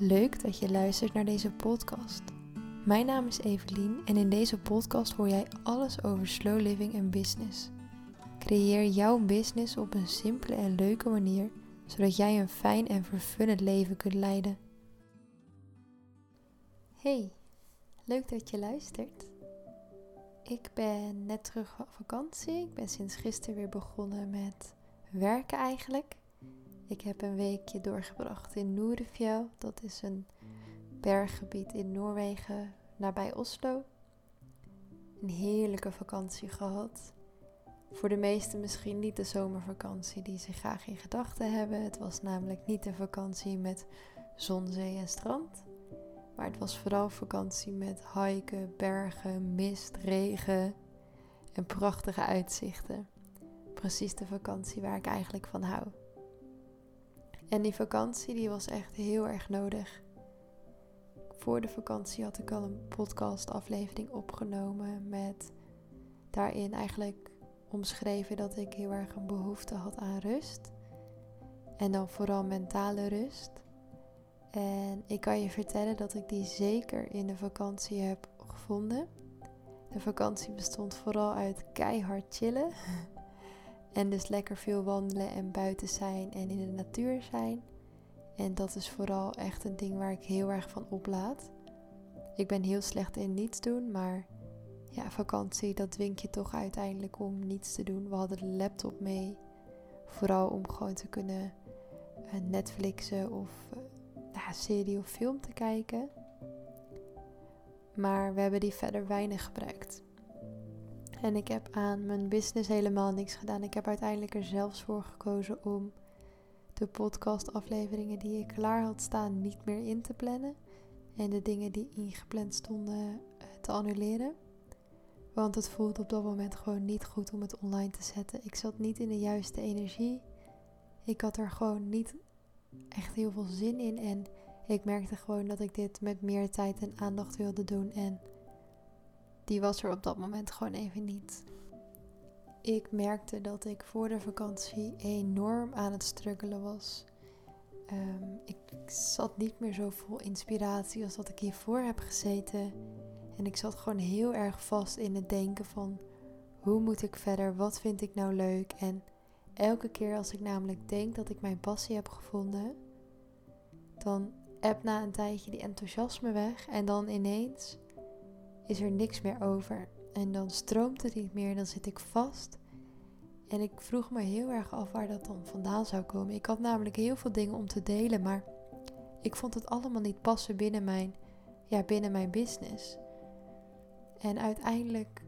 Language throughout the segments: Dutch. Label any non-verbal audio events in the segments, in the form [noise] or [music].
Leuk dat je luistert naar deze podcast. Mijn naam is Evelien en in deze podcast hoor jij alles over slow living en business. Creëer jouw business op een simpele en leuke manier, zodat jij een fijn en vervullend leven kunt leiden. Hey, leuk dat je luistert. Ik ben net terug van vakantie. Ik ben sinds gisteren weer begonnen met werken eigenlijk. Ik heb een weekje doorgebracht in Noordenfjell. Dat is een berggebied in Noorwegen, nabij Oslo. Een heerlijke vakantie gehad. Voor de meesten misschien niet de zomervakantie die ze graag in gedachten hebben. Het was namelijk niet een vakantie met zon, zee en strand. Maar het was vooral vakantie met hiken, bergen, mist, regen en prachtige uitzichten. Precies de vakantie waar ik eigenlijk van hou. En die vakantie die was echt heel erg nodig. Voor de vakantie had ik al een podcast aflevering opgenomen met daarin eigenlijk omschreven dat ik heel erg een behoefte had aan rust. En dan vooral mentale rust. En ik kan je vertellen dat ik die zeker in de vakantie heb gevonden. De vakantie bestond vooral uit keihard chillen. [laughs] En dus lekker veel wandelen en buiten zijn en in de natuur zijn. En dat is vooral echt een ding waar ik heel erg van oplaad. Ik ben heel slecht in niets doen, maar ja, vakantie, dat dwingt je toch uiteindelijk om niets te doen. We hadden de laptop mee, vooral om gewoon te kunnen uh, Netflixen of uh, serie of film te kijken. Maar we hebben die verder weinig gebruikt. En ik heb aan mijn business helemaal niks gedaan. Ik heb uiteindelijk er zelfs voor gekozen om de podcastafleveringen die ik klaar had staan niet meer in te plannen. En de dingen die ingepland stonden eh, te annuleren. Want het voelde op dat moment gewoon niet goed om het online te zetten. Ik zat niet in de juiste energie. Ik had er gewoon niet echt heel veel zin in. En ik merkte gewoon dat ik dit met meer tijd en aandacht wilde doen. En die was er op dat moment gewoon even niet. Ik merkte dat ik voor de vakantie enorm aan het struggelen was. Ehm, ik zat niet meer zo vol inspiratie als dat ik hiervoor heb gezeten. En ik zat gewoon heel erg vast in het denken van hoe moet ik verder? Wat vind ik nou leuk? En elke keer als ik namelijk denk dat ik mijn passie heb gevonden, dan heb na een tijdje die enthousiasme weg en dan ineens is er niks meer over. En dan stroomt het niet meer, dan zit ik vast. En ik vroeg me heel erg af waar dat dan vandaan zou komen. Ik had namelijk heel veel dingen om te delen, maar ik vond het allemaal niet passen binnen mijn, ja, binnen mijn business. En uiteindelijk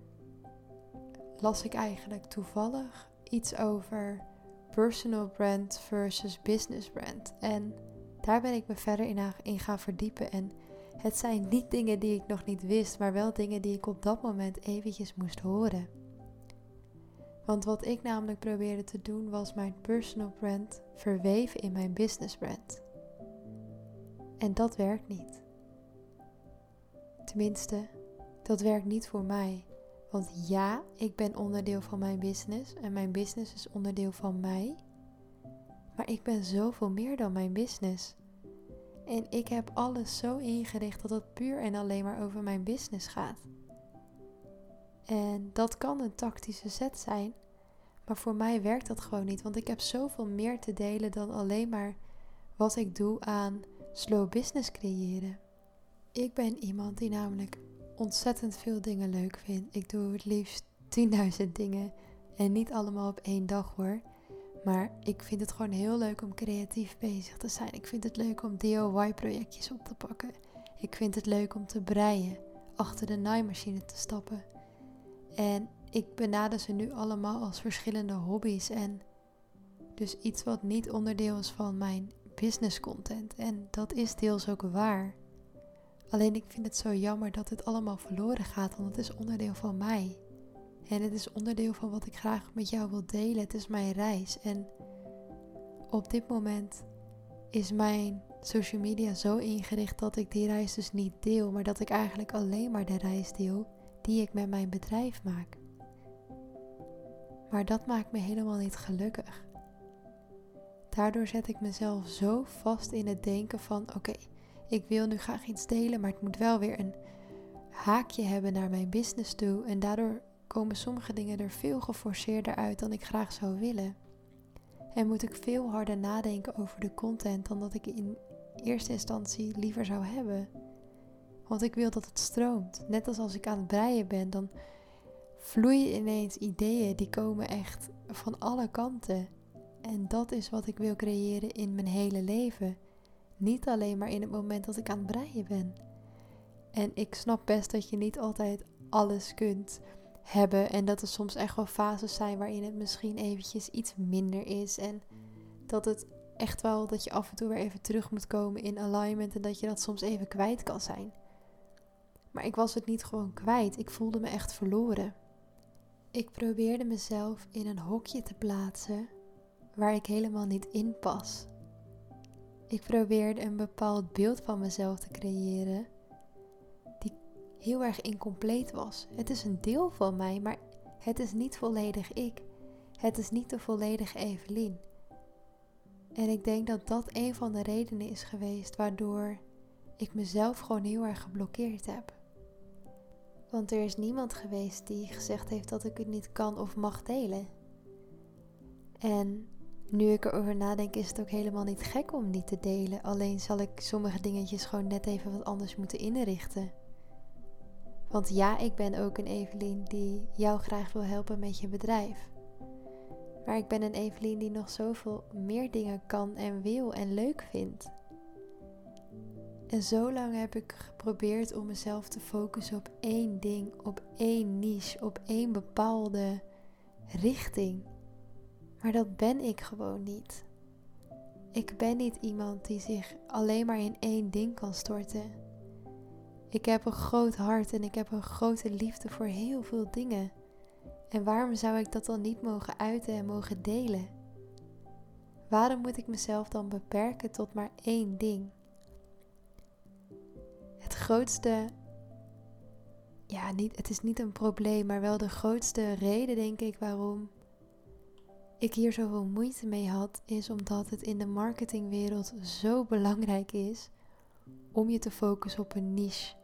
las ik eigenlijk toevallig iets over personal brand versus business brand. En daar ben ik me verder in, gaan verdiepen. En het zijn niet dingen die ik nog niet wist, maar wel dingen die ik op dat moment eventjes moest horen. Want wat ik namelijk probeerde te doen was mijn personal brand verweven in mijn business brand. En dat werkt niet. Tenminste, dat werkt niet voor mij. Want ja, ik ben onderdeel van mijn business en mijn business is onderdeel van mij. Maar ik ben zoveel meer dan mijn business. En ik heb alles zo ingericht dat het puur en alleen maar over mijn business gaat. En dat kan een tactische set zijn, maar voor mij werkt dat gewoon niet, want ik heb zoveel meer te delen dan alleen maar wat ik doe aan slow business creëren. Ik ben iemand die namelijk ontzettend veel dingen leuk vindt. Ik doe het liefst 10.000 dingen en niet allemaal op één dag hoor. Maar ik vind het gewoon heel leuk om creatief bezig te zijn. Ik vind het leuk om DIY-projectjes op te pakken. Ik vind het leuk om te breien, achter de naaimachine te stappen. En ik benader ze nu allemaal als verschillende hobby's. En dus iets wat niet onderdeel is van mijn business content. En dat is deels ook waar. Alleen ik vind het zo jammer dat het allemaal verloren gaat, want het is onderdeel van mij. En het is onderdeel van wat ik graag met jou wil delen. Het is mijn reis. En op dit moment is mijn social media zo ingericht dat ik die reis dus niet deel, maar dat ik eigenlijk alleen maar de reis deel die ik met mijn bedrijf maak. Maar dat maakt me helemaal niet gelukkig. Daardoor zet ik mezelf zo vast in het denken van oké, ik wil nu graag iets delen, maar het moet wel weer een haakje hebben naar mijn business toe. En daardoor komen sommige dingen er veel geforceerder uit dan ik graag zou willen. En moet ik veel harder nadenken over de content dan dat ik in eerste instantie liever zou hebben. Want ik wil dat het stroomt. Net als als ik aan het breien ben, dan vloeien ineens ideeën die komen echt van alle kanten. En dat is wat ik wil creëren in mijn hele leven. Niet alleen maar in het moment dat ik aan het breien ben. En ik snap best dat je niet altijd alles kunt hebben. En dat er soms echt wel fases zijn waarin het misschien eventjes iets minder is. En dat het echt wel dat je af en toe weer even terug moet komen in alignment. En dat je dat soms even kwijt kan zijn. Maar ik was het niet gewoon kwijt. Ik voelde me echt verloren. Ik probeerde mezelf in een hokje te plaatsen waar ik helemaal niet in pas. Ik probeerde een bepaald beeld van mezelf te creëren heel erg incompleet was. Het is een deel van mij, maar het is niet volledig ik. Het is niet de volledige Evelien. En ik denk dat dat een van de redenen is geweest waardoor ik mezelf gewoon heel erg geblokkeerd heb. Want er is niemand geweest die gezegd heeft dat ik het niet kan of mag delen. En nu ik erover nadenk, is het ook helemaal niet gek om niet te delen. Alleen zal ik sommige dingetjes gewoon net even wat anders moeten inrichten. Want ja, ik ben ook een Evelien die jou graag wil helpen met je bedrijf. Maar ik ben een Evelien die nog zoveel meer dingen kan en wil en leuk vindt. En zo lang heb ik geprobeerd om mezelf te focussen op één ding, op één niche, op één bepaalde richting. Maar dat ben ik gewoon niet. Ik ben niet iemand die zich alleen maar in één ding kan storten. Ik heb een groot hart en ik heb een grote liefde voor heel veel dingen. En waarom zou ik dat dan niet mogen uiten en mogen delen? Waarom moet ik mezelf dan beperken tot maar één ding? Het grootste, ja, niet, het is niet een probleem, maar wel de grootste reden, denk ik, waarom ik hier zoveel moeite mee had, is omdat het in de marketingwereld zo belangrijk is om je te focussen op een niche.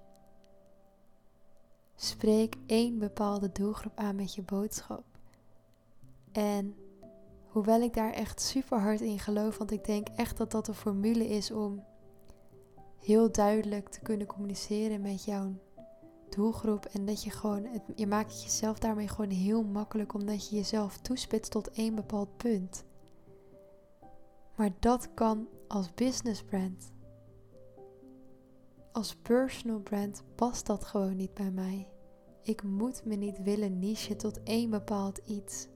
Spreek één bepaalde doelgroep aan met je boodschap. En hoewel ik daar echt super hard in geloof, want ik denk echt dat dat de formule is om heel duidelijk te kunnen communiceren met jouw doelgroep. En dat je gewoon, het, je maakt jezelf daarmee gewoon heel makkelijk, omdat je jezelf toespitst tot één bepaald punt. Maar dat kan als business brand. Als personal brand past dat gewoon niet bij mij. Ik moet me niet willen niche tot één bepaald iets.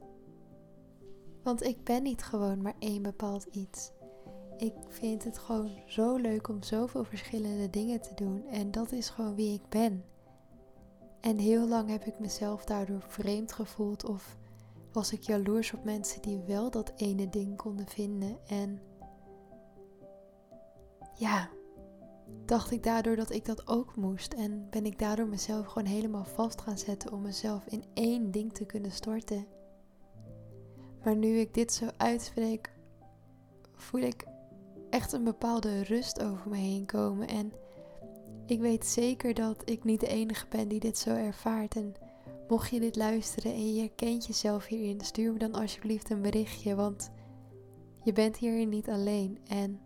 Want ik ben niet gewoon maar één bepaald iets. Ik vind het gewoon zo leuk om zoveel verschillende dingen te doen en dat is gewoon wie ik ben. En heel lang heb ik mezelf daardoor vreemd gevoeld of was ik jaloers op mensen die wel dat ene ding konden vinden. En ja, dacht ik daardoor dat ik dat ook moest. En ben ik daardoor mezelf gewoon helemaal vast gaan zetten om mezelf in één ding te kunnen storten. Maar nu ik dit zo uitspreek, voel ik echt een bepaalde rust over me heen komen. En ik weet zeker dat ik niet de enige ben die dit zo ervaart. En mocht je dit luisteren en je herkent jezelf hierin, stuur me dan alsjeblieft een berichtje. Want je bent hierin niet alleen. En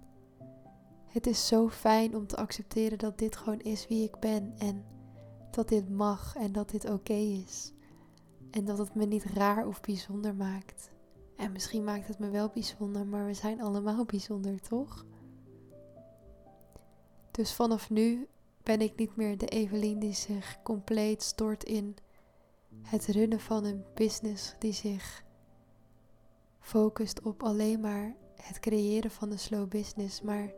het is zo fijn om te accepteren dat dit gewoon is wie ik ben. En dat dit mag en dat dit oké is. En dat het me niet raar of bijzonder maakt. En misschien maakt het me wel bijzonder, maar we zijn allemaal bijzonder, toch? Dus vanaf nu ben ik niet meer de Evelien die zich compleet stort in het runnen van een business die zich focust op alleen maar het creëren van een slow business, maar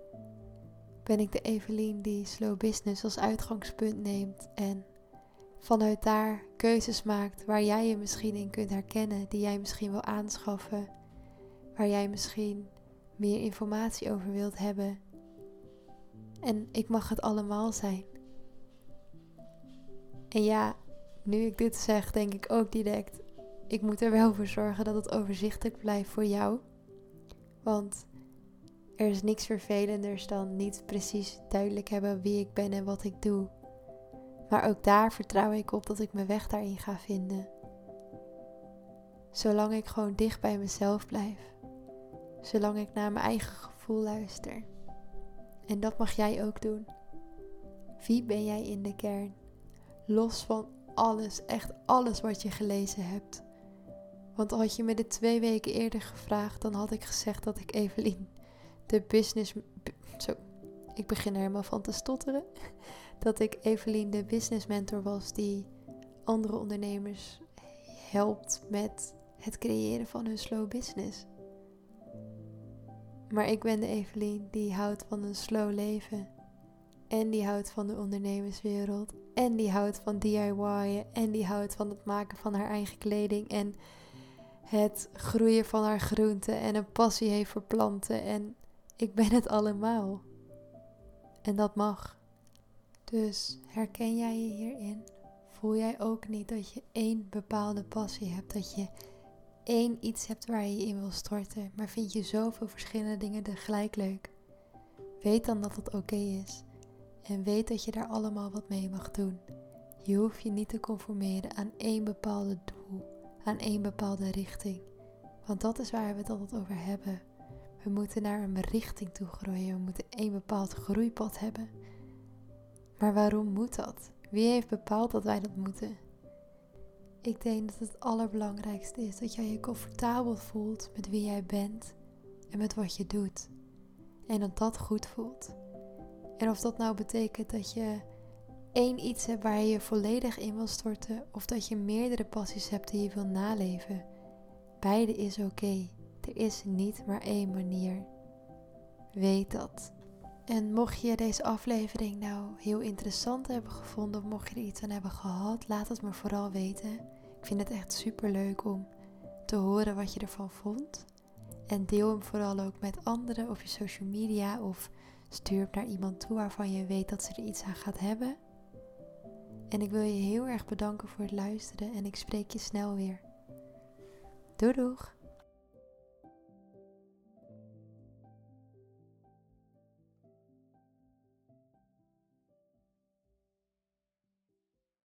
ben ik de Evelien die slow business als uitgangspunt neemt en vanuit daar keuzes maakt waar jij je misschien in kunt herkennen, die jij misschien wil aanschaffen, waar jij misschien meer informatie over wilt hebben en ik mag het allemaal zijn. En ja, nu ik dit zeg, denk ik ook direct: ik moet er wel voor zorgen dat het overzichtelijk blijft voor jou. Want Er is niks vervelenders dan niet precies duidelijk hebben wie ik ben en wat ik doe. Maar ook daar vertrouw ik op dat ik mijn weg daarin ga vinden. Zolang ik gewoon dicht bij mezelf blijf. Zolang ik naar mijn eigen gevoel luister. En dat mag jij ook doen. Wie ben jij in de kern? Los van alles, echt alles wat je gelezen hebt. Want had je me dit twee weken eerder gevraagd, dan had ik gezegd dat ik Evelien, de business. Zo, ik begin er helemaal van te stotteren. [laughs] Dat ik Evelien, de business mentor was die andere ondernemers helpt met het creëren van hun slow business. Maar ik ben de Evelien die houdt van een slow leven. En die houdt van de ondernemerswereld. En die houdt van DIY'en. En die houdt van het maken van haar eigen kleding. En het groeien van haar groenten. En een passie heeft voor planten. En ik ben het allemaal. En dat mag. Dus herken jij je hierin? Voel jij ook niet dat je één bepaalde passie hebt? Dat je één iets hebt waar je in wil storten, maar vind je zoveel verschillende dingen tegelijk leuk? Weet dan dat het oké is. En weet dat je daar allemaal wat mee mag doen. Je hoeft je niet te conformeren aan één bepaalde doel, aan één bepaalde richting. Want dat is waar we het altijd over hebben. We moeten naar een richting toe groeien. We moeten één bepaald groeipad hebben. Maar waarom moet dat? Wie heeft bepaald dat wij dat moeten? Ik denk dat het allerbelangrijkste is dat jij je comfortabel voelt met wie jij bent en met wat je doet. En dat dat goed voelt. En of dat nou betekent dat je één iets hebt waar je je volledig in wil storten, of dat je meerdere passies hebt die je wil naleven. Beide is oké. Er is niet maar één manier. Weet dat. En mocht je deze aflevering nou heel interessant hebben gevonden, of mocht je er iets aan hebben gehad, laat het me vooral weten. Ik vind het echt super leuk om te horen wat je ervan vond. En deel hem vooral ook met anderen op je social media of stuur hem naar iemand toe waarvan je weet dat ze er iets aan gaat hebben. En ik wil je heel erg bedanken voor het luisteren en ik spreek je snel weer. Doei doeg!